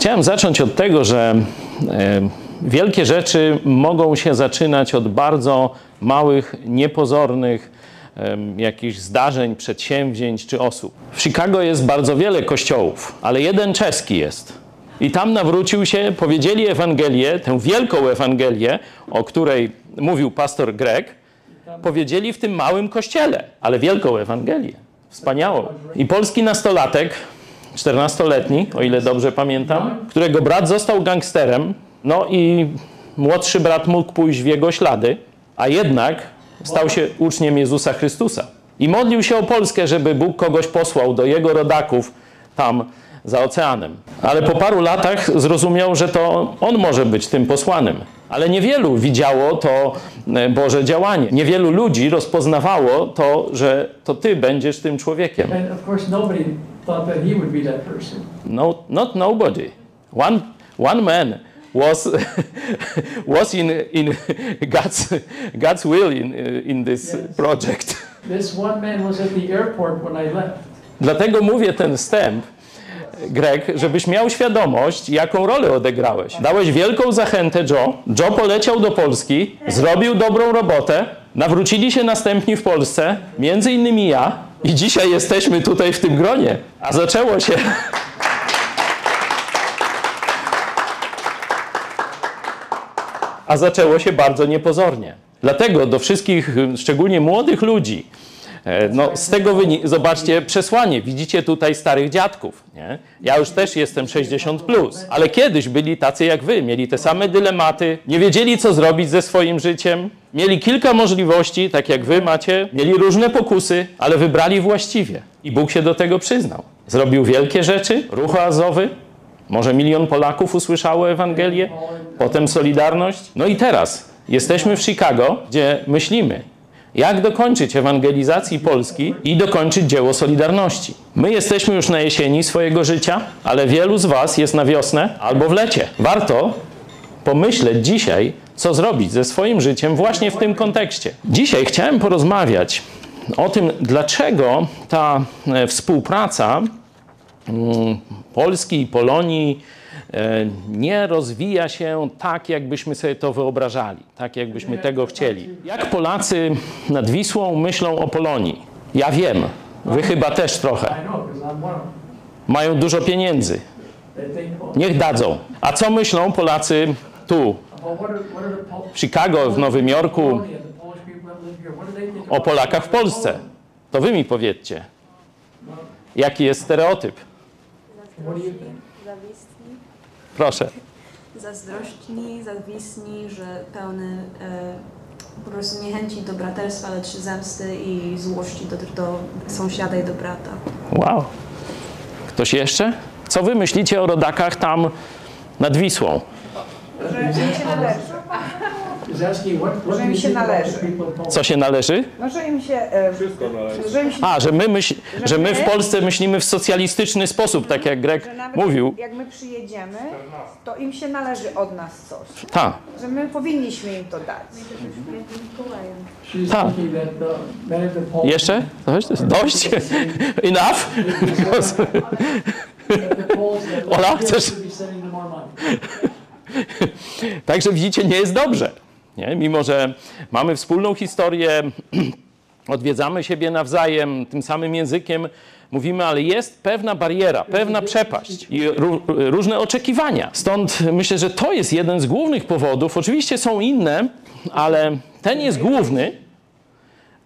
Chciałem zacząć od tego, że e, wielkie rzeczy mogą się zaczynać od bardzo małych, niepozornych jakichś zdarzeń, przedsięwzięć czy osób. W Chicago jest bardzo wiele kościołów, ale jeden czeski jest. I tam nawrócił się, powiedzieli Ewangelię, tę wielką Ewangelię, o której mówił pastor Greg, powiedzieli w tym małym kościele, ale wielką Ewangelię. Wspaniałą. I polski nastolatek, 14-letni, o ile dobrze pamiętam, którego brat został gangsterem, no i młodszy brat mógł pójść w jego ślady, a jednak stał się uczniem Jezusa Chrystusa. I modlił się o Polskę, żeby Bóg kogoś posłał do jego rodaków tam za oceanem. Ale po paru latach zrozumiał, że to on może być tym posłanym. Ale niewielu widziało to e, Boże działanie. Niewielu ludzi rozpoznawało to, że to ty będziesz tym człowiekiem. Thought that he would be that person. No, not nobody. One, one man was, was in, in God's, God's will in, in this project. This one man was at the airport when I left. Dlatego mówię ten wstęp, Greg, żebyś miał świadomość, jaką rolę odegrałeś. Dałeś wielką zachętę Joe. Joe poleciał do Polski, zrobił dobrą robotę, nawrócili się następni w Polsce, między innymi ja, i dzisiaj jesteśmy tutaj w tym gronie. A zaczęło się. A zaczęło się bardzo niepozornie. Dlatego do wszystkich, szczególnie młodych ludzi, E, No, z tego wynika, zobaczcie przesłanie. Widzicie tutaj starych dziadków. Nie? Ja już też jestem 60, plus, ale kiedyś byli tacy jak wy, mieli te same dylematy, nie wiedzieli, co zrobić ze swoim życiem, mieli kilka możliwości, tak jak wy macie, mieli różne pokusy, ale wybrali właściwie. I Bóg się do tego przyznał. Zrobił wielkie rzeczy, ruch oazowy, może milion Polaków usłyszało Ewangelię, potem Solidarność. No i teraz jesteśmy w Chicago, gdzie myślimy, jak dokończyć ewangelizacji Polski i dokończyć dzieło Solidarności. My jesteśmy już na jesieni swojego życia, ale wielu z Was jest na wiosnę albo w lecie. Warto pomyśleć dzisiaj, co zrobić ze swoim życiem właśnie w tym kontekście. Dzisiaj chciałem porozmawiać o tym, dlaczego ta e, współpraca mm, Polski i Polonii e, nie rozwija się tak, jakbyśmy sobie to wyobrażali, tak, jakbyśmy tego chcieli. Jak Polacy nad Wisłą myślą o Polonii? Ja wiem, wy chyba też trochę. Mają dużo pieniędzy. Niech dadzą. A co myślą Polacy tu, w Chicago, w Nowym Jorku, o Polakach w Polsce? To wy mi powiedzcie. Jaki jest stereotyp? Zawisni, Proszę. zazdrośni, zawisni, że pełny e, po prostu niechęci do braterstwa, lecz zemsty i złości do, do sąsiada i do brata. Wow. Ktoś jeszcze? Co wy myślicie o rodakach tam nad Wisłą? Że im się należy. Że im się należy. Co się należy? No, że im się... E, że im się A, że my, myśl, że my w Polsce myślimy w socjalistyczny sposób, tak jak Grek że nawet mówił. jak my przyjedziemy, to im się należy od nas coś. Tak. Że my powinniśmy im to dać. Tak. Jeszcze? Dość? Dość? Enough? Ola, chcesz- Także widzicie, nie jest dobrze. Nie? Mimo, że mamy wspólną historię, odwiedzamy siebie nawzajem tym samym językiem, mówimy, ale jest pewna bariera, pewna przepaść i ró- różne oczekiwania. Stąd myślę, że to jest jeden z głównych powodów. Oczywiście są inne, ale ten jest główny,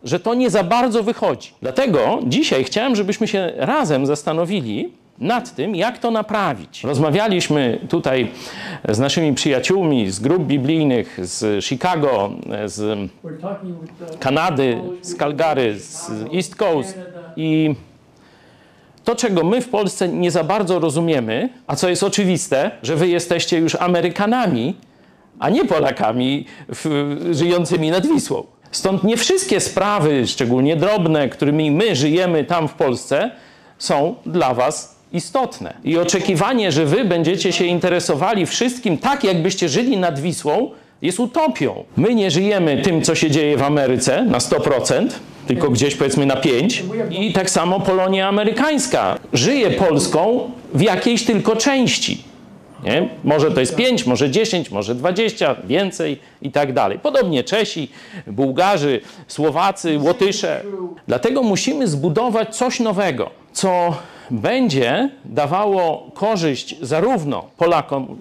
że to nie za bardzo wychodzi. Dlatego dzisiaj chciałem, żebyśmy się razem zastanowili nad tym, jak to naprawić. Rozmawialiśmy tutaj z naszymi przyjaciółmi z grup biblijnych z Chicago, z Kanady, z Calgary, z East Coast i to, czego my w Polsce nie za bardzo rozumiemy, a co jest oczywiste, że wy jesteście już Amerykanami, a nie Polakami w, żyjącymi nad Wisłą. Stąd nie wszystkie sprawy, szczególnie drobne, którymi my żyjemy tam w Polsce, są dla was istotne. I oczekiwanie, że wy będziecie się interesowali wszystkim tak, jakbyście żyli nad Wisłą, jest utopią. My nie żyjemy tym, co się dzieje w Ameryce na 100%, tylko gdzieś powiedzmy na 5%. I tak samo Polonia amerykańska żyje Polską w jakiejś tylko części. Nie? Może to jest 5, może 10, może 20, więcej i tak dalej. Podobnie Czesi, Bułgarzy, Słowacy, Łotysze. Dlatego musimy zbudować coś nowego, co będzie dawało korzyść zarówno Polakom,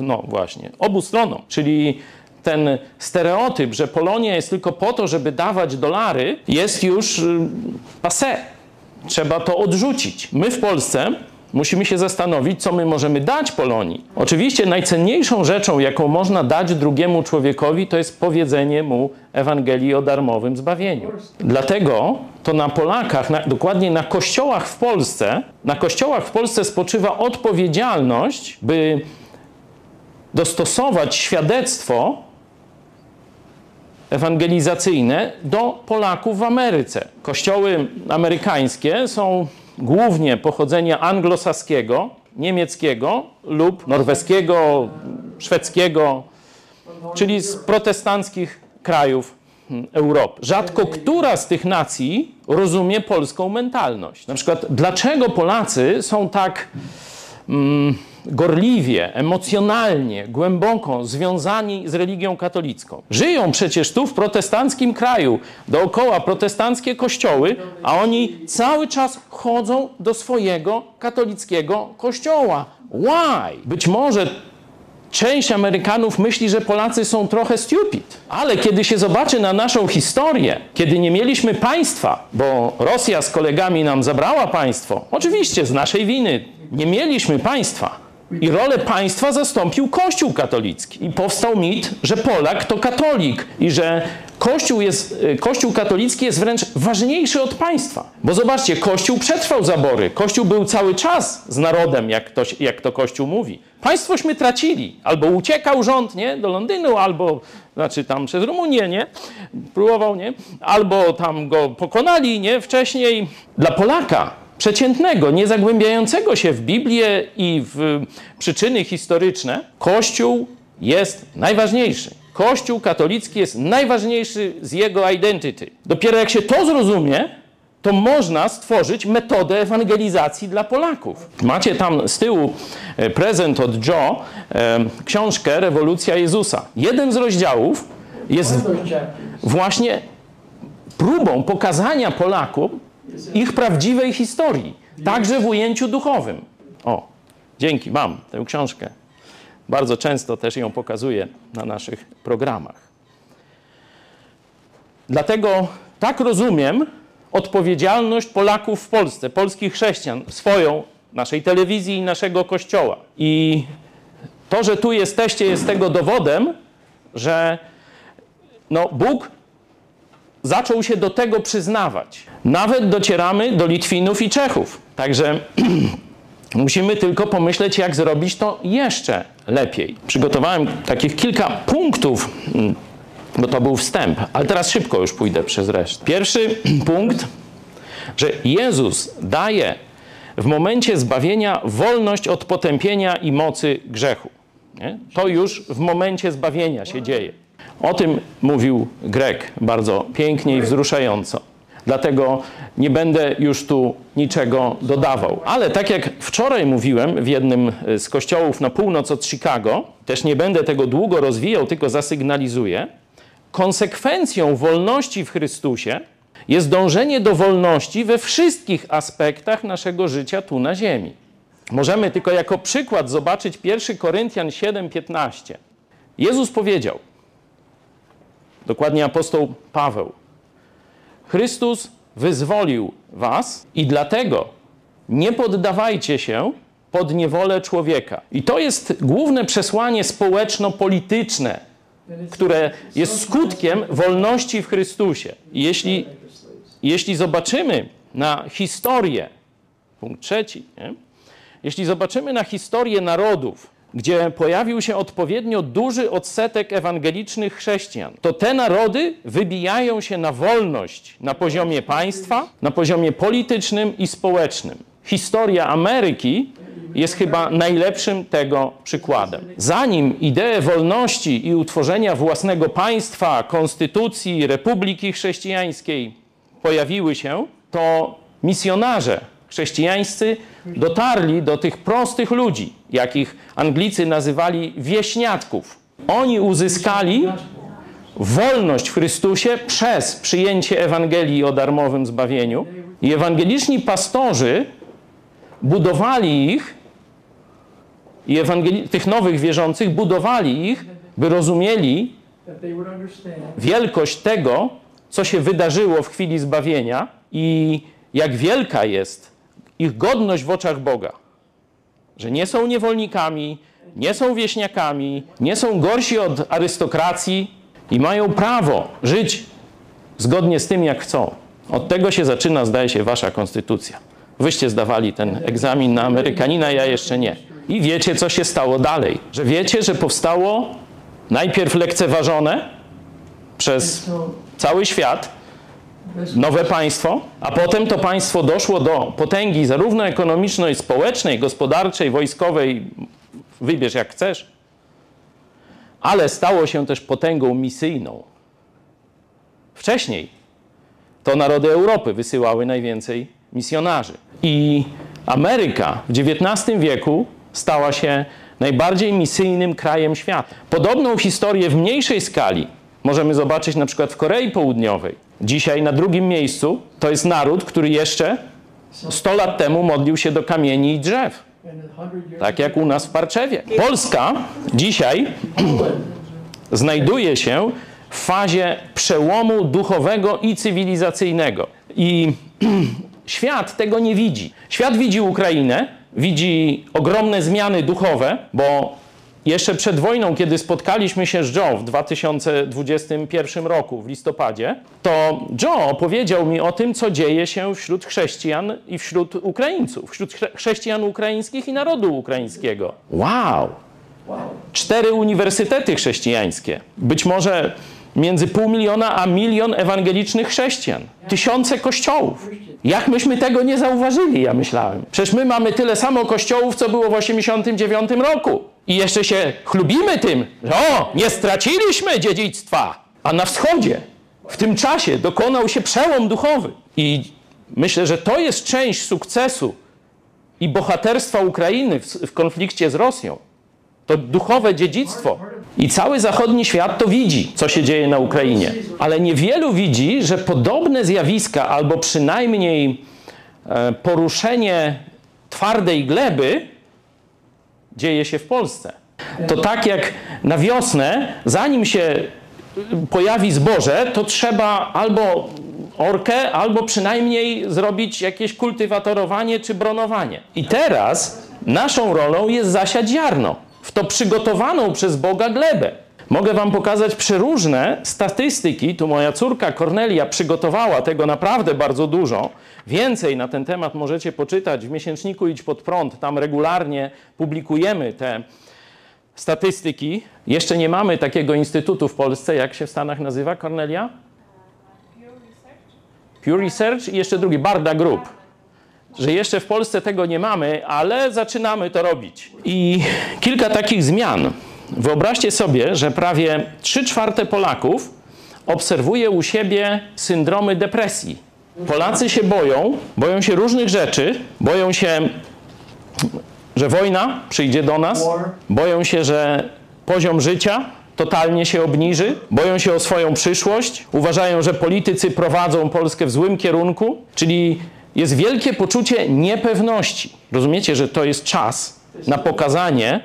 no właśnie, obu stronom, czyli ten stereotyp, że Polonia jest tylko po to, żeby dawać dolary, jest już y, passé. Trzeba to odrzucić. My w Polsce musimy się zastanowić, co my możemy dać Polonii. Oczywiście najcenniejszą rzeczą, jaką można dać drugiemu człowiekowi, to jest powiedzenie mu Ewangelii o darmowym zbawieniu. Dlatego to na Polakach, na, dokładnie na kościołach w Polsce, na kościołach w Polsce spoczywa odpowiedzialność, by dostosować świadectwo ewangelizacyjne do Polaków w Ameryce. Kościoły amerykańskie są głównie pochodzenia anglosaskiego, niemieckiego lub norweskiego, szwedzkiego, czyli z protestanckich krajów mm, Europy. Rzadko która z tych nacji rozumie polską mentalność. Na przykład, dlaczego Polacy są tak mm, gorliwie, emocjonalnie, głęboko związani z religią katolicką. Żyją przecież tu w protestanckim kraju, dookoła protestanckie kościoły, a oni cały czas chodzą do swojego katolickiego kościoła. Why? Być może Część Amerykanów myśli, że Polacy są trochę stupid. Ale kiedy się zobaczy na naszą historię, kiedy nie mieliśmy państwa, bo Rosja z kolegami nam zabrała państwo, oczywiście z naszej winy nie mieliśmy państwa. I rolę państwa zastąpił Kościół katolicki. I powstał mit, że Polak to katolik i że Kościół, jest, Kościół katolicki jest wręcz ważniejszy od państwa. Bo zobaczcie, Kościół przetrwał zabory. Kościół był cały czas z narodem, jak to, jak to Kościół mówi. Państwośmy tracili. Albo uciekał rząd nie, do Londynu, albo znaczy tam przez Rumunię, nie? Próbował, nie? Albo tam go pokonali, nie? Wcześniej. Dla Polaka przeciętnego, nie zagłębiającego się w Biblię i w przyczyny historyczne, Kościół jest najważniejszy. Kościół katolicki jest najważniejszy z jego identity. Dopiero jak się to zrozumie, to można stworzyć metodę ewangelizacji dla Polaków. Macie tam z tyłu e, prezent od Joe, e, książkę Rewolucja Jezusa. Jeden z rozdziałów jest właśnie próbą pokazania Polakom ich prawdziwej historii, także w ujęciu duchowym. O, dzięki, mam tę książkę. Bardzo często też ją pokazuję na naszych programach. Dlatego tak rozumiem odpowiedzialność Polaków w Polsce, polskich chrześcijan, swoją, naszej telewizji i naszego kościoła. I to, że tu jesteście, jest tego dowodem, że no, Bóg zaczął się do tego przyznawać. Nawet docieramy do Litwinów i Czechów. Także musimy tylko pomyśleć, jak zrobić to jeszcze lepiej. Przygotowałem takich kilka punktów, bo to był wstęp, ale teraz szybko już pójdę przez resztę. Pierwszy punkt, że Jezus daje w momencie zbawienia wolność od potępienia i mocy grzechu. Nie? To już w momencie zbawienia się dzieje. O tym mówił Grek bardzo pięknie i wzruszająco. Dlatego nie będę już tu niczego dodawał. Ale tak jak wczoraj mówiłem w jednym z kościołów na północ od Chicago, też nie będę tego długo rozwijał, tylko zasygnalizuję, konsekwencją wolności w Chrystusie jest dążenie do wolności we wszystkich aspektach naszego życia tu na ziemi. Możemy tylko jako przykład zobaczyć 1 Koryntian 7:15. Jezus powiedział, dokładnie apostoł Paweł, Chrystus wyzwolił was i dlatego nie poddawajcie się pod niewolę człowieka. I to jest główne przesłanie społeczno-polityczne, które jest skutkiem wolności w Chrystusie. I jeśli, jeśli zobaczymy na historię, punkt trzeci, nie? jeśli zobaczymy na historię narodów, gdzie pojawił się odpowiednio duży odsetek ewangelicznych chrześcijan, to te narody wybijają się na wolność na poziomie państwa, na poziomie politycznym i społecznym. Historia Ameryki jest chyba najlepszym tego przykładem. Zanim idee wolności i utworzenia własnego państwa, konstytucji, republiki chrześcijańskiej pojawiły się, to misjonarze chrześcijańscy dotarli do tych prostych ludzi, jakich Anglicy nazywali wieśniatków. Oni uzyskali wolność w Chrystusie przez przyjęcie Ewangelii o darmowym zbawieniu. I ewangeliczni pastorzy budowali ich, i ewangeli- tych nowych wierzących budowali ich, by rozumieli wielkość tego, co się wydarzyło w chwili zbawienia i jak wielka jest ich godność w oczach Boga. Że nie są niewolnikami, nie są wieśniakami, nie są gorsi od arystokracji i mają prawo żyć zgodnie z tym, jak chcą. Od tego się zaczyna, zdaje się, wasza konstytucja. Wyście zdawali ten egzamin na Amerykanina, ja jeszcze nie. I wiecie, co się stało dalej. Że wiecie, że powstało najpierw lekceważone przez cały świat nowe państwo, a potem to państwo doszło do potęgi zarówno ekonomicznej, społecznej, gospodarczej, wojskowej, wybierz jak chcesz, ale stało się też potęgą misyjną. Wcześniej to narody Europy wysyłały najwięcej misjonarzy. I Ameryka w XIX wieku stała się najbardziej misyjnym krajem świata. Podobną historię w mniejszej skali możemy zobaczyć na przykład w Korei Południowej. Dzisiaj na drugim miejscu to jest naród, który jeszcze 100 lat temu modlił się do kamieni i drzew. Tak jak u nas w Parczewie. Polska dzisiaj znajduje się w fazie przełomu duchowego i cywilizacyjnego. I świat tego nie widzi. Świat widzi Ukrainę, widzi ogromne zmiany duchowe, bo jeszcze przed wojną, kiedy spotkaliśmy się z Joe w 2021 roku, w listopadzie, to Joe opowiedział mi o tym, co dzieje się wśród chrześcijan i wśród Ukraińców, wśród chrze- chrześcijan ukraińskich i narodu ukraińskiego. Wow! cztery uniwersytety chrześcijańskie, być może między pół miliona a milion ewangelicznych chrześcijan, tysiące kościołów. Jak myśmy tego nie zauważyli, ja myślałem. Przecież my mamy tyle samo kościołów, co było w 89 roku. I jeszcze się chlubimy tym, że o, nie straciliśmy dziedzictwa. A na wschodzie w tym czasie dokonał się przełom duchowy. I myślę, że to jest część sukcesu i bohaterstwa Ukrainy w, w konflikcie z Rosją. To duchowe dziedzictwo. I cały zachodni świat to widzi, co się dzieje na Ukrainie. Ale niewielu widzi, że podobne zjawiska, albo przynajmniej e, poruszenie twardej gleby dzieje się w Polsce. To tak jak na wiosnę, zanim się pojawi zboże, to trzeba albo orkę, albo przynajmniej zrobić jakieś kultywatorowanie czy bronowanie. I teraz naszą rolą jest zasiać ziarno w to przygotowaną przez Boga glebę. Mogę Wam pokazać przeróżne statystyki. Tu moja córka Kornelia przygotowała tego naprawdę bardzo dużo. Więcej na ten temat możecie poczytać w miesięczniku Idź pod prąd. Tam regularnie publikujemy te statystyki. Jeszcze nie mamy takiego instytutu w Polsce, jak się w Stanach nazywa, Kornelia? Pure Research i jeszcze drugi, Barda Group. Że jeszcze w Polsce tego nie mamy, ale zaczynamy to robić. I kilka takich zmian. Wyobraźcie sobie, że prawie 3 czwarte Polaków obserwuje u siebie syndromy depresji. Polacy się boją, boją się różnych rzeczy, boją się, że wojna przyjdzie do nas, boją się, że poziom życia totalnie się obniży, boją się o swoją przyszłość, uważają, że politycy prowadzą Polskę w złym kierunku, czyli jest wielkie poczucie niepewności. Rozumiecie, że to jest czas na pokazanie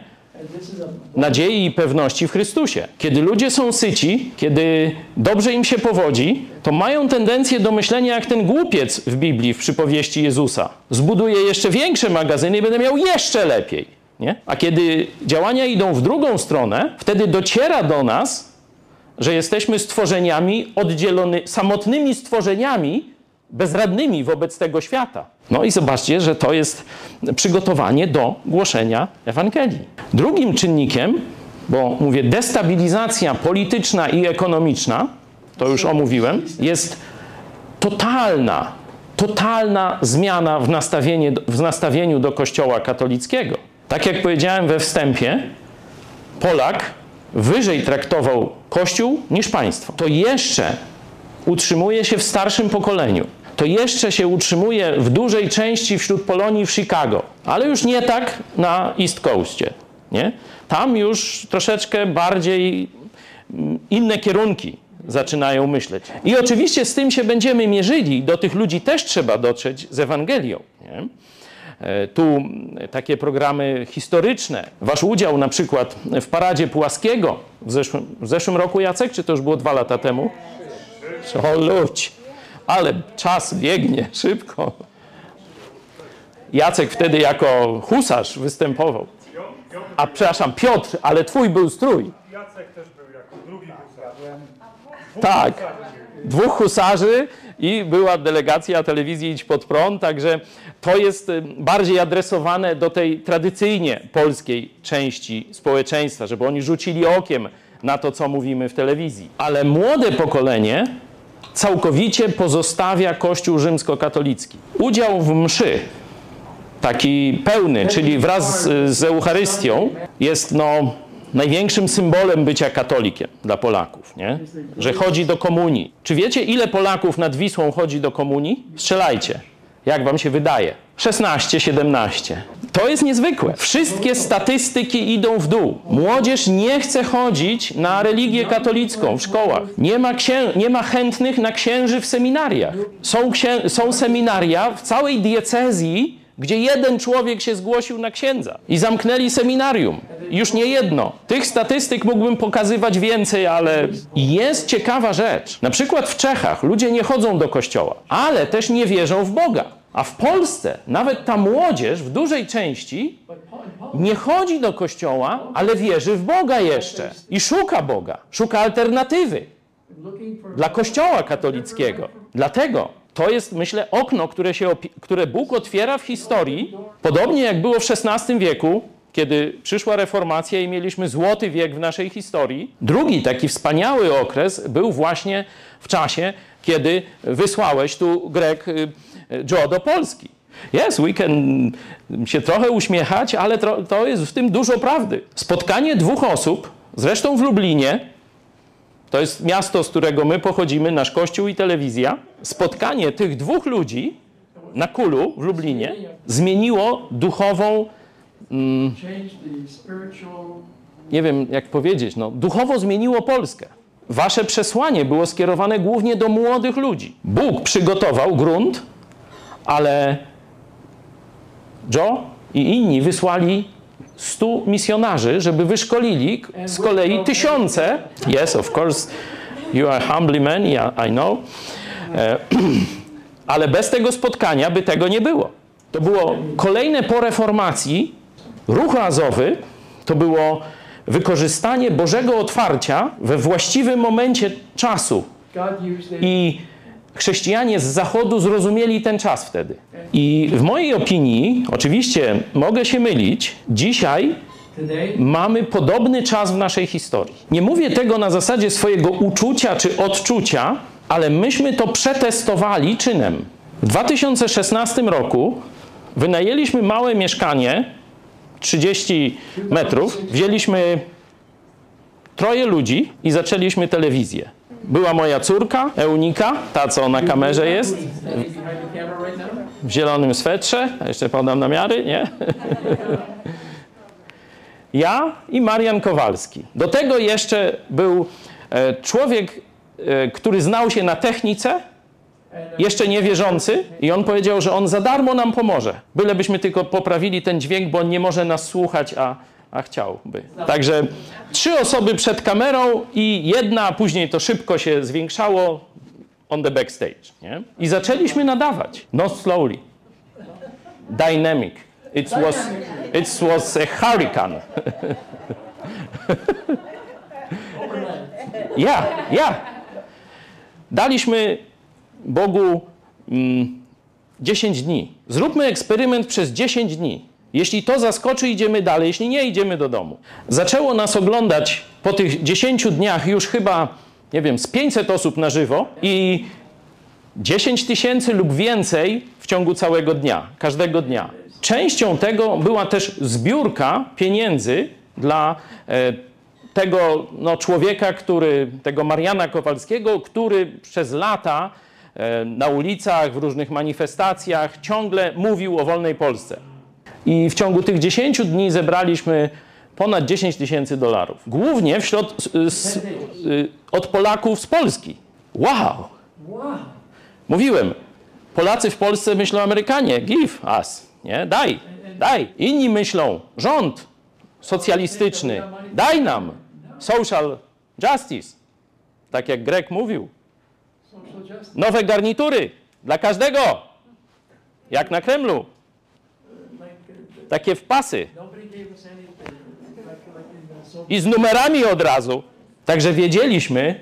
Nadziei i pewności w Chrystusie. Kiedy ludzie są syci, kiedy dobrze im się powodzi, to mają tendencję do myślenia jak ten głupiec w Biblii, w przypowieści Jezusa. Zbuduję jeszcze większe magazyny i będę miał jeszcze lepiej. Nie? A kiedy działania idą w drugą stronę, wtedy dociera do nas, że jesteśmy stworzeniami oddzielony, samotnymi stworzeniami, bezradnymi wobec tego świata. No i zobaczcie, że to jest przygotowanie do głoszenia Ewangelii. Drugim czynnikiem, bo mówię, destabilizacja polityczna i ekonomiczna, to już omówiłem, jest totalna, totalna zmiana w, w nastawieniu do Kościoła katolickiego. Tak jak powiedziałem we wstępie, Polak wyżej traktował Kościół niż państwo. To jeszcze utrzymuje się w starszym pokoleniu. To jeszcze się utrzymuje w dużej części wśród Polonii w Chicago, ale już nie tak na East Coastie. Nie? Tam już troszeczkę bardziej mm, inne kierunki zaczynają myśleć. I oczywiście z tym się będziemy mierzyli. Do tych ludzi też trzeba dotrzeć z Ewangelią. Nie? E, Tu takie programy historyczne. Wasz udział na przykład w Paradzie Pułaskiego w zeszłym, w zeszłym roku, Jacek, czy to już było dwa lata temu? O ludź, ale czas biegnie szybko. Jacek wtedy jako husarz występował. A przepraszam, Piotr, ale twój był strój. Jacek też był jako drugi husarz. Tak. Dwóch husarzy i była delegacja telewizji Idź Pod Prąd, także to jest y, bardziej adresowane do tej tradycyjnie polskiej części społeczeństwa, żeby oni rzucili okiem na to, co mówimy w telewizji. Ale młode pokolenie całkowicie pozostawia Kościół rzymskokatolicki. Udział w mszy, taki pełny, czyli wraz z, z Eucharystią, jest no, największym symbolem bycia katolikiem dla Polaków, nie? że chodzi do komunii. Czy wiecie, ile Polaków nad Wisłą chodzi do komunii? Strzelajcie. Jak wam się wydaje? 16, 17. To jest niezwykłe. Wszystkie statystyki idą w dół. Młodzież nie chce chodzić na religię katolicką w szkołach. Nie ma, nie ma chętnych na księży w seminariach. Są. Są seminaria w całej diecezji, gdzie jeden człowiek się zgłosił na księdza i zamknęli seminarium. Już nie jedno. Tych statystyk mógłbym pokazywać więcej, ale jest ciekawa rzecz. Na przykład w Czechach ludzie nie chodzą do kościoła, ale też nie wierzą w Boga. A w Polsce nawet ta młodzież w dużej części nie chodzi do kościoła, ale wierzy w Boga jeszcze i szuka Boga, szuka alternatywy dla Kościoła katolickiego. Dlatego to jest, myślę, okno, które, się, które Bóg otwiera w historii, podobnie jak było w XVI wieku, kiedy przyszła reformacja i mieliśmy złoty wiek w naszej historii. Drugi taki wspaniały okres był właśnie w czasie, kiedy wysłałeś tu Grek y, Joe do Polski. Yes, we can się trochę uśmiechać, ale to jest w tym dużo prawdy. Spotkanie dwóch osób, zresztą w Lublinie, to jest miasto, z którego my pochodzimy, nasz kościół i telewizja. Spotkanie tych dwóch ludzi na Kulu w Lublinie zmieniło duchową, spiritual nie wiem jak powiedzieć, no, duchowo zmieniło Polskę. Wasze przesłanie było skierowane głównie do młodych ludzi. Bóg przygotował grunt, ale Joe i inni wysłali stu misjonarzy, żeby wyszkolili z kolei tysiące. Yes, of course, you are humbly man, yeah, I know. E, ale bez tego spotkania by tego nie było. To było kolejne po reformacji. Ruch razowy to było wykorzystanie Bożego otwarcia we właściwym momencie czasu. I chrześcijanie z zachodu zrozumieli ten czas wtedy. I w mojej opinii, oczywiście mogę się mylić, dzisiaj mamy podobny czas w naszej historii. Nie mówię tego na zasadzie swojego uczucia czy odczucia, ale myśmy to przetestowali czynem. W 2016 roku wynajęliśmy małe mieszkanie, 30 metrów, wzięliśmy troje ludzi i zaczęliśmy telewizję. Była moja córka, Eunika, ta co na kamerze jest, w zielonym swetrze, jeszcze podam namiary, nie? Ja i Marian Kowalski. Do tego jeszcze był e, człowiek, e, który znał się na technice, jeszcze niewierzący i on powiedział, że on za darmo nam pomoże. Bylebyśmy tylko poprawili ten dźwięk, bo on nie może nas słuchać, a, a chciałby. Także trzy osoby przed kamerą i jedna, później to szybko się zwiększało on the backstage. Nie? I zaczęliśmy nadawać. Not slowly. Dynamic. It was, it was a hurricane. Ja, ja. Daliśmy Bogu mm, 10 dni. Zróbmy eksperyment przez 10 dni. Jeśli to zaskoczy, idziemy dalej. Jeśli nie, idziemy do domu. Zaczęło nas oglądać po tych 10 dniach już chyba, nie wiem, z 500 osób na żywo i 10 tysięcy lub więcej w ciągu całego dnia, każdego dnia. Częścią tego była też zbiórka pieniędzy dla e, tego no, człowieka, który, tego Mariana Kowalskiego, który przez lata e, na ulicach, w różnych manifestacjach, ciągle mówił o wolnej Polsce. I w ciągu tych 10 dni zebraliśmy ponad 10 tysięcy dolarów. Głównie wśród, s- s- y, od Polaków z Polski. Wow! Mówiłem, Polacy w Polsce myślą Amerykanie, give us, nie? Daj, daj. Inni myślą, rząd socjalistyczny, daj nam social justice. Tak jak Grek mówił, nowe garnitury dla każdego, jak na Kremlu, Like, uh, takie wpasy nobody gave us anything. Like, like in the Soviet. i z numerami od razu. Także wiedzieliśmy,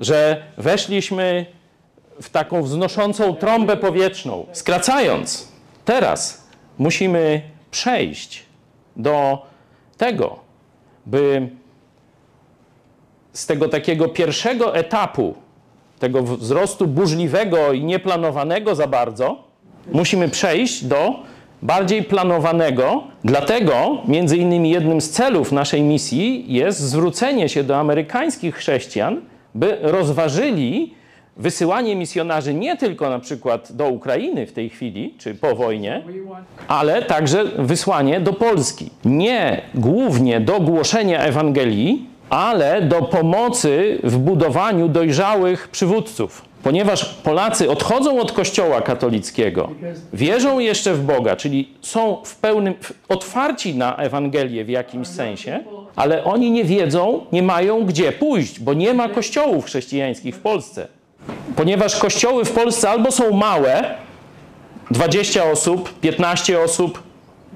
że weszliśmy w taką wznoszącą trąbę powietrzną. Skracając, teraz musimy przejść do tego, by z tego takiego pierwszego etapu, tego wzrostu burzliwego i nieplanowanego za bardzo, musimy przejść do bardziej planowanego. Dlatego, między innymi, jednym z celów naszej misji jest zwrócenie się do amerykańskich chrześcijan, by rozważyli wysyłanie misjonarzy nie tylko na przykład do Ukrainy w tej chwili, czy po wojnie, ale także wysłanie do Polski. Nie głównie do głoszenia Ewangelii, ale do pomocy w budowaniu dojrzałych przywódców. Ponieważ Polacy odchodzą od Kościoła katolickiego, wierzą jeszcze w Boga, czyli są w pełnym, otwarci na Ewangelię w jakimś sensie, ale oni nie wiedzą, nie mają gdzie pójść, bo nie ma kościołów chrześcijańskich w Polsce. Ponieważ kościoły w Polsce albo są małe, 20 osób, 15 osób,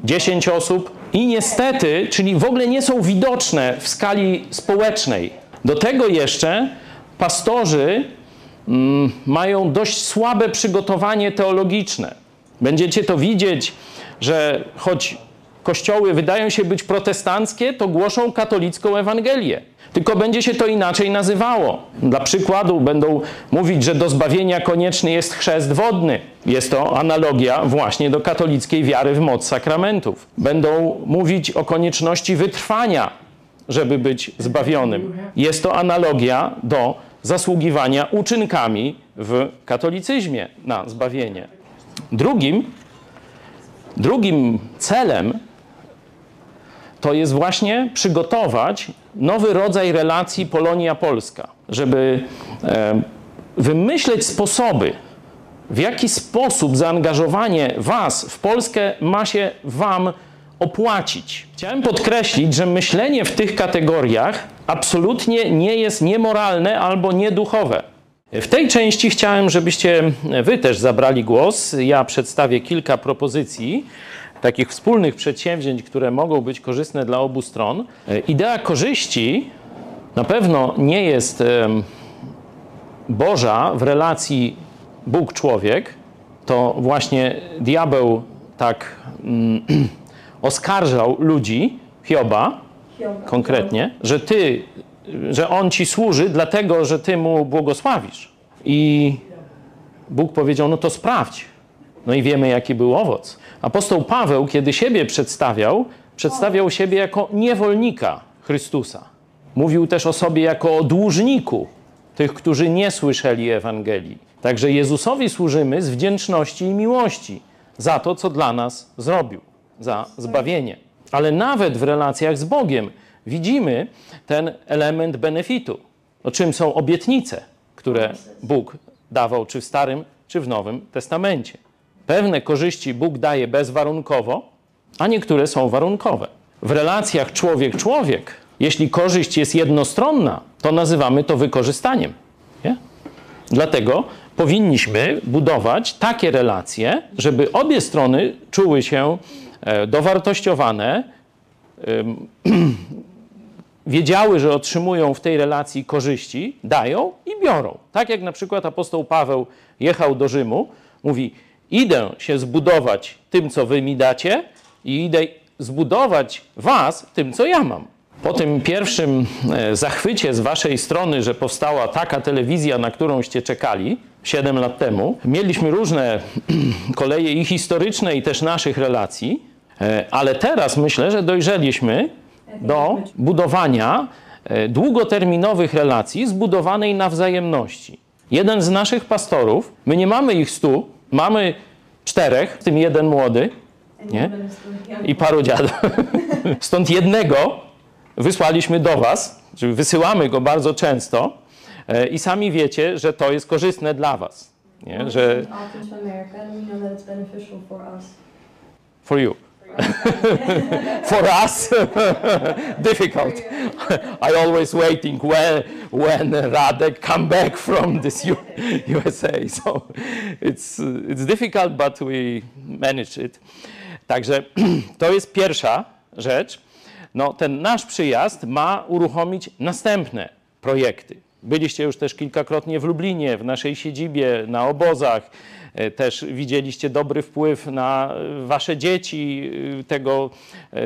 10 osób i niestety, czyli w ogóle nie są widoczne w skali społecznej. Do tego jeszcze pastorzy mają dość słabe przygotowanie teologiczne. Będziecie to widzieć, że choć kościoły wydają się być protestanckie, to głoszą katolicką Ewangelię. Tylko będzie się to inaczej nazywało. Dla przykładu będą mówić, że do zbawienia konieczny jest chrzest wodny. Jest to analogia właśnie do katolickiej wiary w moc sakramentów. Będą mówić o konieczności wytrwania, żeby być zbawionym. Jest to analogia do zasługiwania uczynkami w katolicyzmie na zbawienie. Drugim, drugim celem to jest właśnie przygotować nowy rodzaj relacji Polonia-Polska, żeby e, wymyśleć sposoby, w jaki sposób zaangażowanie Was w Polskę ma się Wam opłacić. Chciałem podkreślić, że myślenie w tych kategoriach absolutnie nie jest niemoralne albo nieduchowe. W tej części chciałem, żebyście Wy też zabrali głos. Ja przedstawię kilka propozycji takich wspólnych przedsięwzięć, które mogą być korzystne dla obu stron. Idea korzyści na pewno nie jest Boża w relacji Bóg-człowiek. To właśnie diabeł tak mm, oskarżał ludzi, Hioba konkretnie, że ty, że on ci służy dlatego, że ty mu błogosławisz. I Bóg powiedział, no to sprawdź. No i wiemy, jaki był owoc. Apostoł Paweł, kiedy siebie przedstawiał, przedstawiał siebie jako niewolnika Chrystusa. Mówił też o sobie jako o dłużniku tych, którzy nie słyszeli Ewangelii. Także Jezusowi służymy z wdzięczności i miłości za to, co dla nas zrobił, za zbawienie. Ale nawet w relacjach z Bogiem widzimy ten element benefitu. O czym są obietnice, które Bóg dawał czy w Starym, czy w Nowym Testamencie. Pewne korzyści Bóg daje bezwarunkowo, a niektóre są warunkowe. W relacjach człowiek-człowiek, jeśli korzyść jest jednostronna, to nazywamy to wykorzystaniem. Nie? Dlatego powinniśmy budować takie relacje, żeby obie strony czuły się dowartościowane, em, wiedziały, że otrzymują w tej relacji korzyści, dają i biorą. Tak jak na przykład apostoł Paweł jechał do Rzymu, mówi: Idę się zbudować tym, co wy mi dacie, i idę zbudować was tym, co ja mam. Po tym pierwszym e, zachwycie z waszej strony, że powstała taka telewizja, na którąście czekali 7 lat temu, mieliśmy różne koleje i historyczne, i też naszych relacji, e, ale teraz myślę, że dojrzeliśmy do budowania e, długoterminowych relacji zbudowanej na wzajemności. Jeden z naszych pastorów, my nie mamy ich stu, mamy czterech, w tym jeden młody nie? i paru dziadów. Stąd jednego wysłaliśmy do Was, czyli wysyłamy go bardzo często e, i sami wiecie, że to jest korzystne dla Was, nie? że for you. for us, difficult. I always waiting when when Radek come back from this U- USA. So it's it's difficult, but we manage it. Także to jest pierwsza rzecz. No, ten nasz przyjazd ma uruchomić następne projekty. Byliście już też kilkakrotnie w Lublinie, w naszej siedzibie, na obozach. E, Też widzieliście dobry wpływ na e, wasze dzieci, e, tego,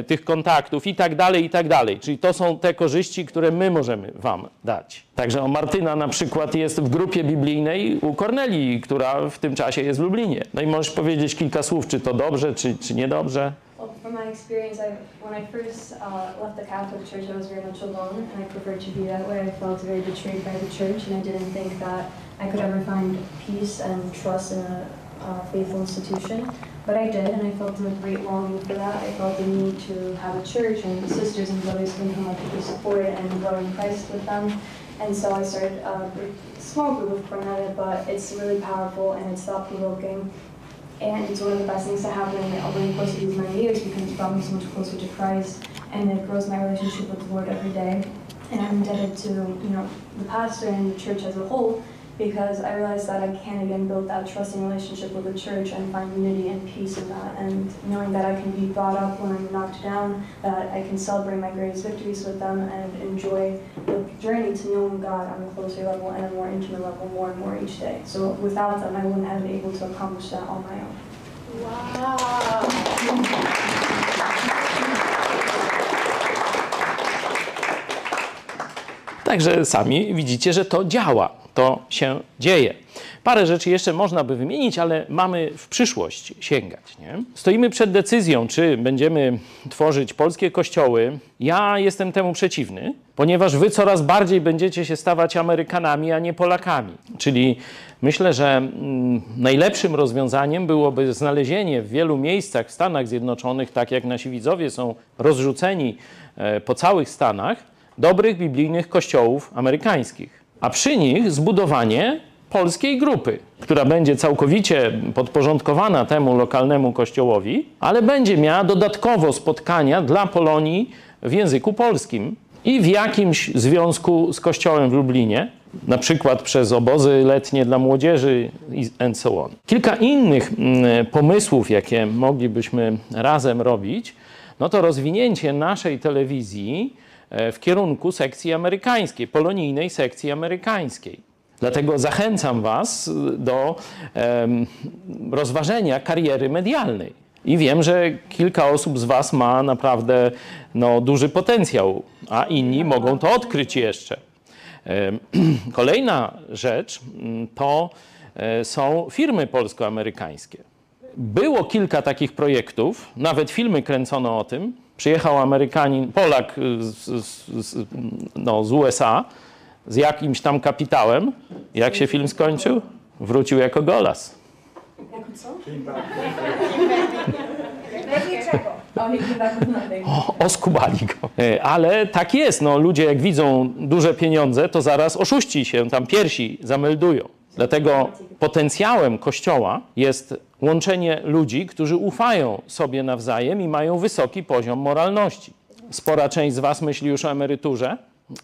tych kontaktów i tak dalej, i tak dalej. Czyli to są te korzyści, które my możemy wam dać. Także o Martyna na przykład jest w grupie biblijnej u Kornelii, która w tym czasie jest w Lublinie. No i możesz powiedzieć kilka słów, czy to dobrze, czy, czy niedobrze. Well, from my experience, I, when I first uh, left the Catholic Church, I was very much alone, and I preferred to be that way. I felt very betrayed by the church, and I didn't think that I could ever find peace and trust in a uh, faithful institution. But I did, and I felt a great longing for that. I felt the need to have a church and sisters and brothers in whom I could be supported and grow in Christ with them. And so I started a small group with Cornelia, but it's really powerful and it's thought-provoking. And it's one of the best things to happen over the course of these many years because it's brought me so much closer to Christ and it grows my relationship with the Lord every day. And I'm indebted to, you know, the pastor and the church as a whole because I realized that I can again build that trusting relationship with the church and find unity and peace in that. And knowing that I can be brought up when I'm knocked down, that I can celebrate my greatest victories with them and enjoy the journey to knowing God on a closer level and a more intimate level more and more each day. So without them, I wouldn't have been able to accomplish that on my own. Wow. Także sami widzicie, że to działa, to się dzieje. Parę rzeczy jeszcze można by wymienić, ale mamy w przyszłość sięgać. Nie? Stoimy przed decyzją, czy będziemy tworzyć polskie kościoły. Ja jestem temu przeciwny, ponieważ wy coraz bardziej będziecie się stawać Amerykanami, a nie Polakami. Czyli myślę, że mm, najlepszym rozwiązaniem byłoby znalezienie w wielu miejscach w Stanach Zjednoczonych, tak jak nasi widzowie są rozrzuceni e, po całych Stanach, dobrych biblijnych kościołów amerykańskich, a przy nich zbudowanie polskiej grupy, która będzie całkowicie podporządkowana temu lokalnemu kościołowi, ale będzie miała dodatkowo spotkania dla Polonii w języku polskim i w jakimś związku z kościołem w Lublinie, na przykład przez obozy letnie dla młodzieży and so on. Kilka innych mm, pomysłów, jakie moglibyśmy razem robić, no to rozwinięcie naszej telewizji w kierunku sekcji amerykańskiej, polonijnej sekcji amerykańskiej. Dlatego zachęcam Was do em, rozważenia kariery medialnej. I wiem, że kilka osób z Was ma naprawdę no, duży potencjał, a inni mogą to odkryć jeszcze. Kolejna rzecz mm, to e, są firmy polsko-amerykańskie. Było kilka takich projektów, nawet filmy kręcono o tym. Przyjechał Amerykanin, Polak y, z, z, no, z USA z jakimś tam kapitałem. Jak się film skończył? Wrócił jako golas. Co? O, oskubali go. E, Ale tak jest, no, ludzie jak widzą duże pieniądze, to zaraz oszuści się tam piersi zameldują. Dlatego potencjałem Kościoła jest łączenie ludzi, którzy ufają sobie nawzajem i mają wysoki poziom moralności. Spora część z Was myśli już o emeryturze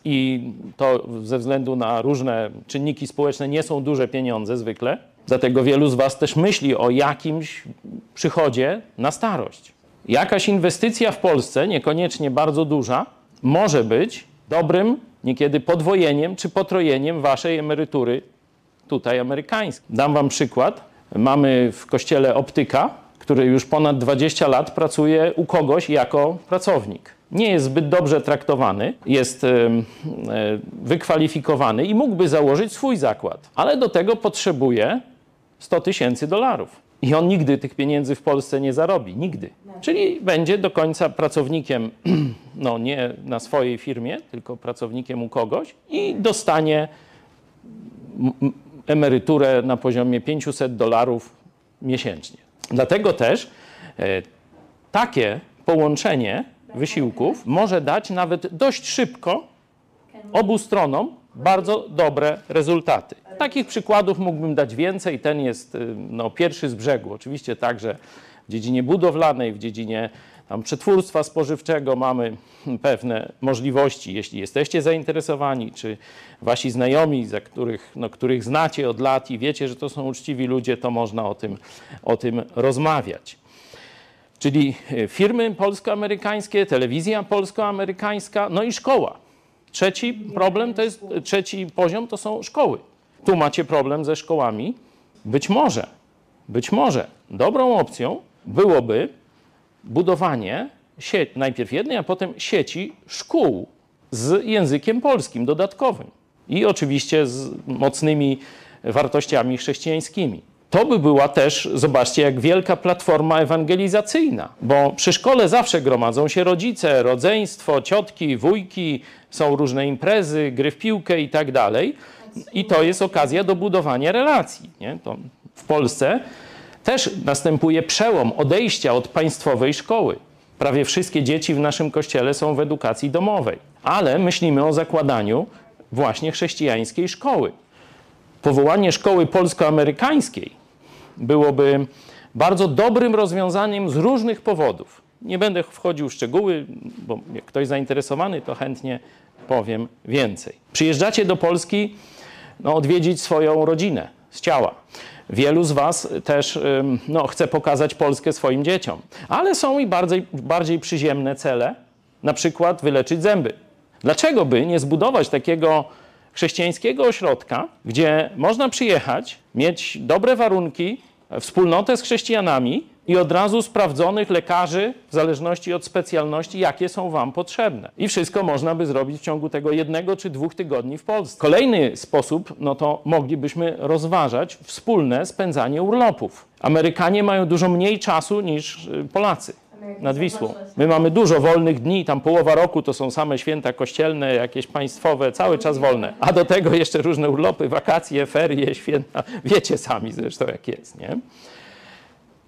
i to ze względu na różne czynniki społeczne nie są duże pieniądze zwykle. Dlatego wielu z Was też myśli o jakimś przychodzie na starość. Jakaś inwestycja w Polsce, niekoniecznie bardzo duża, może być dobrym, niekiedy podwojeniem czy potrojeniem Waszej emerytury tutaj amerykańskiej. Dam Wam przykład. Mamy w kościele optyka, który już ponad 20 lat pracuje u kogoś jako pracownik. Nie jest zbyt dobrze traktowany, jest wykwalifikowany i mógłby założyć swój zakład, ale do tego potrzebuje 100 tysięcy dolarów. I on nigdy tych pieniędzy w Polsce nie zarobi, nigdy. Czyli będzie do końca pracownikiem, no nie na swojej firmie, tylko pracownikiem u kogoś i dostanie emeryturę na poziomie 500 dolarów miesięcznie. Dlatego też e, takie połączenie wysiłków może dać nawet dość szybko obu stronom bardzo dobre rezultaty. Takich przykładów mógłbym dać więcej. Ten jest y, no, pierwszy z brzegu. Oczywiście także w dziedzinie budowlanej, w dziedzinie tam, przetwórstwa spożywczego mamy pewne możliwości. Jeśli jesteście zainteresowani, czy wasi znajomi, za których, no, których znacie od lat i wiecie, że to są uczciwi ludzie, to można o tym, o tym rozmawiać. Czyli e, firmy polsko-amerykańskie, telewizja polsko-amerykańska, no i szkoła. Trzeci problem to jest, trzeci poziom to są szkoły. Tu macie problem ze szkołami. Być może, być może dobrą opcją byłoby budowanie sieci, najpierw jednej, a potem sieci szkół z językiem polskim dodatkowym i oczywiście z mocnymi wartościami chrześcijańskimi. To by była też, zobaczcie, jak wielka platforma ewangelizacyjna, bo przy szkole zawsze gromadzą się rodzice, rodzeństwo, ciotki, wujki, są różne imprezy, gry w piłkę i tak dalej. I to jest okazja do budowania relacji. Nie? To w Polsce też następuje przełom odejścia od państwowej szkoły. Prawie wszystkie dzieci w naszym kościele są w edukacji domowej, ale myślimy o zakładaniu właśnie chrześcijańskiej szkoły. Powołanie szkoły polsko-amerykańskiej byłoby bardzo dobrym rozwiązaniem z różnych powodów. Nie będę wchodził w szczegóły, bo jak ktoś zainteresowany, to chętnie powiem więcej. Przyjeżdżacie do Polski no, odwiedzić swoją rodzinę z ciała. Wielu z Was też no, chce pokazać Polskę swoim dzieciom, ale są i bardziej, bardziej przyziemne cele, na przykład wyleczyć zęby. Dlaczego by nie zbudować takiego chrześcijańskiego ośrodka, gdzie można przyjechać, mieć dobre warunki, wspólnotę z chrześcijanami i od razu sprawdzonych lekarzy, w zależności od specjalności, jakie są Wam potrzebne. I wszystko można by zrobić w ciągu tego jednego czy dwóch tygodni w Polsce. Kolejny sposób, no to moglibyśmy rozważać wspólne spędzanie urlopów. Amerykanie mają dużo mniej czasu niż y, Polacy nad Wisłą. My mamy dużo wolnych dni, tam połowa roku to są same święta kościelne, jakieś państwowe, cały czas wolne. A do tego jeszcze różne urlopy, wakacje, ferie, święta. Wiecie sami zresztą jak jest, nie?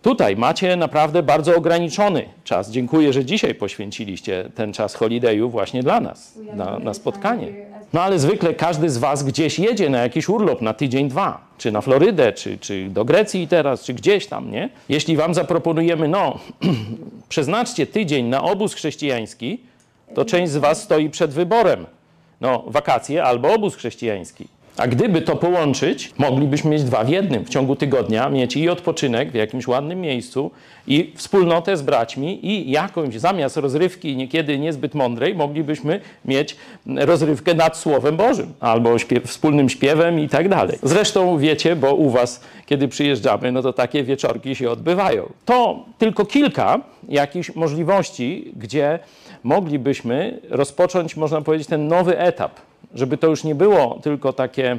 Tutaj macie naprawdę bardzo ograniczony czas. Dziękuję, że dzisiaj poświęciliście ten czas holidayu właśnie dla nas, na, na spotkanie. No ale zwykle każdy z Was gdzieś jedzie na jakiś urlop na tydzień, dwa, czy na Florydę, czy, czy do Grecji teraz, czy gdzieś tam, nie? Jeśli Wam zaproponujemy, no, przeznaczcie tydzień na obóz chrześcijański, to część z Was stoi przed wyborem. No, wakacje albo obóz chrześcijański. A gdyby to połączyć, moglibyśmy mieć dwa w jednym. W ciągu tygodnia mieć i odpoczynek w jakimś ładnym miejscu, i wspólnotę z braćmi, i jakąś zamiast rozrywki niekiedy niezbyt mądrej, moglibyśmy mieć rozrywkę nad Słowem Bożym albo śpiew, wspólnym śpiewem i tak dalej. Zresztą wiecie, bo u Was, kiedy przyjeżdżamy, no to takie wieczorki się odbywają. To tylko kilka jakichś możliwości, gdzie moglibyśmy rozpocząć, można powiedzieć, ten nowy etap żeby to już nie było tylko takie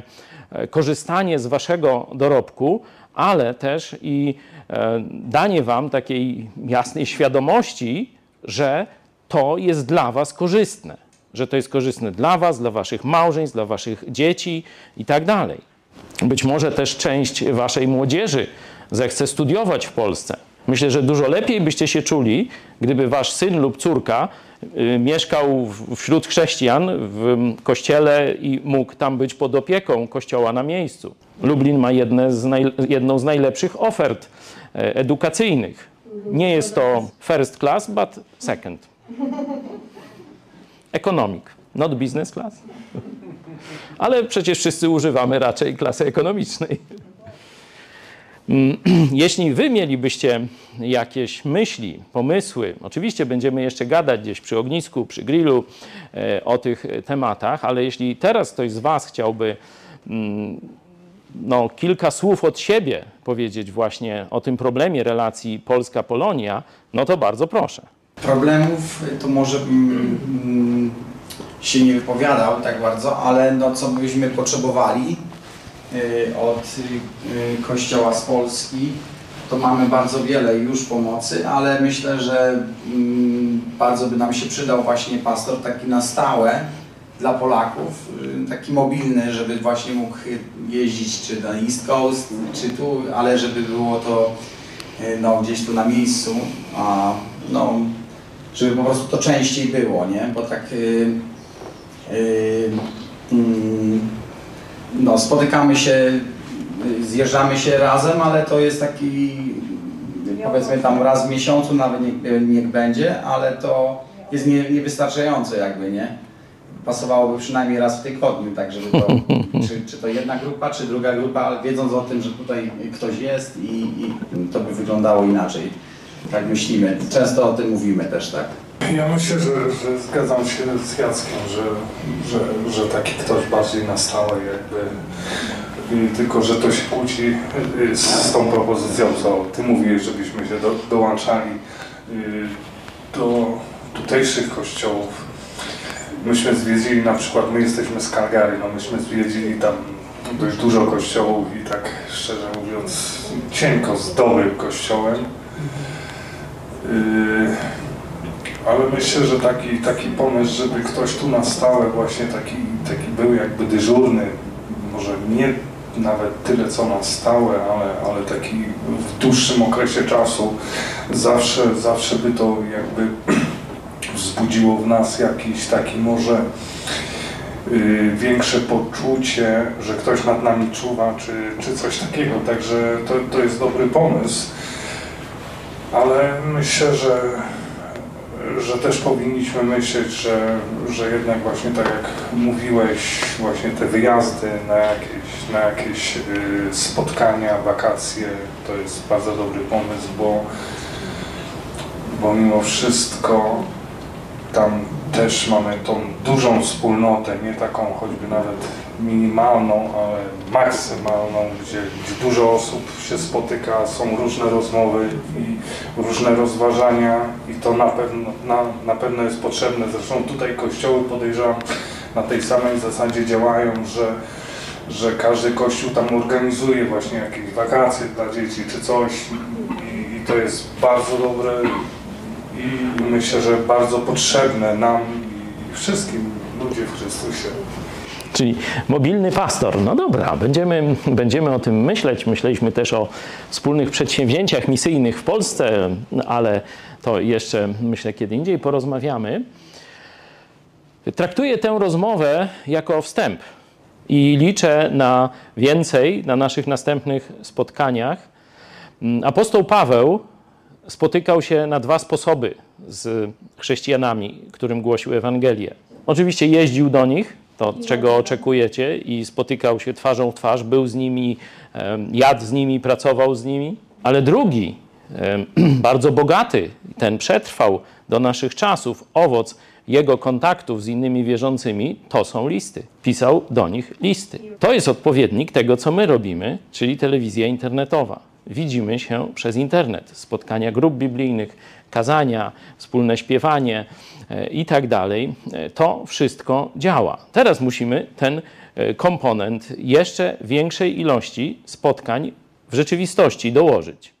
e, korzystanie z waszego dorobku, ale też i e, danie wam takiej jasnej świadomości, że to jest dla was korzystne, że to jest korzystne dla was, dla waszych małżeństw, dla waszych dzieci i tak dalej. Być może też część waszej młodzieży zechce studiować w Polsce. Myślę, że dużo lepiej byście się czuli, gdyby wasz syn lub córka mieszkał w- wśród chrześcijan w kościele i mógł tam być pod opieką kościoła na miejscu. Lublin ma z jedną z najlepszych ofert e, edukacyjnych. Nie jest to first class, but second. Economic, not business class. Ale przecież wszyscy używamy raczej klasy ekonomicznej. Jeśli wy mielibyście jakieś myśli, pomysły, oczywiście będziemy jeszcze gadać gdzieś przy ognisku, przy grillu e, o tych tematach, ale jeśli teraz ktoś z was chciałby mm, no, kilka słów od siebie powiedzieć właśnie o tym problemie relacji Polska-Polonia, no to bardzo proszę. Problemów to może mm, mm, się nie wypowiadał tak bardzo, ale no co byśmy potrzebowali od y, Kościoła z Polski, to mamy bardzo wiele już pomocy, ale myślę, że mm, bardzo by nam się przydał właśnie pastor taki na stałe, dla Polaków, y, taki mobilny, żeby właśnie mógł jeździć czy na East Coast, czy tu, ale żeby było to y, no, gdzieś tu na miejscu, a no, żeby po prostu to częściej było, nie? Bo tak y, y, mm, no, spotykamy się, zjeżdżamy się razem, ale to jest taki powiedzmy tam raz w miesiącu, nawet niech, niech będzie, ale to jest nie, niewystarczające jakby, nie? Pasowałoby przynajmniej raz w tygodniu, tak żeby to, czy, czy to jedna grupa, czy druga grupa, ale wiedząc o tym, że tutaj ktoś jest i, i to by wyglądało inaczej. Tak myślimy. Często o tym mówimy też, tak. Ja myślę, że, że zgadzam się z Jackiem, że, że, że taki ktoś bardziej na stałe jakby y, tylko, że to się kłóci y, z, tą propozycją, co ty mówiłeś, żebyśmy się do, dołączali y, do tutejszych kościołów. Myśmy zwiedzili na przykład, my jesteśmy z Calgary, no myśmy zwiedzili tam dość dużo kościołów i tak szczerze mówiąc cienko z dobrym kościołem. Yy, ale myślę, że taki, taki pomysł, żeby ktoś tu na stałe właśnie taki, taki był jakby dyżurny, może nie nawet tyle co na stałe, ale, ale taki w dłuższym okresie czasu, zawsze, zawsze by to jakby wzbudziło w nas jakiś taki może y, większe poczucie, że ktoś nad nami czuwa, czy, czy coś takiego. Także to, to jest dobry pomysł. Ale myślę, że, że też powinniśmy myśleć, że, że jednak właśnie tak jak mówiłeś, właśnie te wyjazdy na jakieś, na jakieś y, spotkania, wakacje, to jest bardzo dobry pomysł, bo, bo mimo wszystko tam też mamy tą dużą wspólnotę, nie taką choćby nawet minimalną, ale maksymalną, gdzie, gdzie dużo osób się spotyka, są różne rozmowy i różne rozważania i to na pewno, na, na pewno jest potrzebne. Zresztą tutaj kościoły podejrzewam na tej samej zasadzie działają, że, że każdy kościół tam organizuje właśnie jakieś wakacje dla dzieci czy coś i, i to jest bardzo dobre i myślę, że bardzo potrzebne nam i wszystkim ludzie w Chrystusie. Czyli mobilny pastor. No dobra, będziemy, będziemy o tym myśleć. Myśleliśmy też o wspólnych przedsięwzięciach misyjnych w Polsce, ale to jeszcze myślę kiedy indziej porozmawiamy. Traktuję tę rozmowę jako wstęp i liczę na więcej na naszych następnych spotkaniach. Apostoł Paweł spotykał się na dwa sposoby z chrześcijanami, którym głosił Ewangelię. Oczywiście jeździł do nich, to czego oczekujecie, i spotykał się twarzą w twarz, był z nimi, jadł z nimi, pracował z nimi. Ale drugi, bardzo bogaty, ten przetrwał do naszych czasów, owoc jego kontaktów z innymi wierzącymi, to są listy. Pisał do nich listy. To jest odpowiednik tego, co my robimy, czyli telewizja internetowa. Widzimy się przez internet, spotkania grup biblijnych, kazania, wspólne śpiewanie e, i tak dalej. E, To wszystko działa. Teraz musimy ten e, komponent jeszcze większej ilości spotkań w rzeczywistości dołożyć.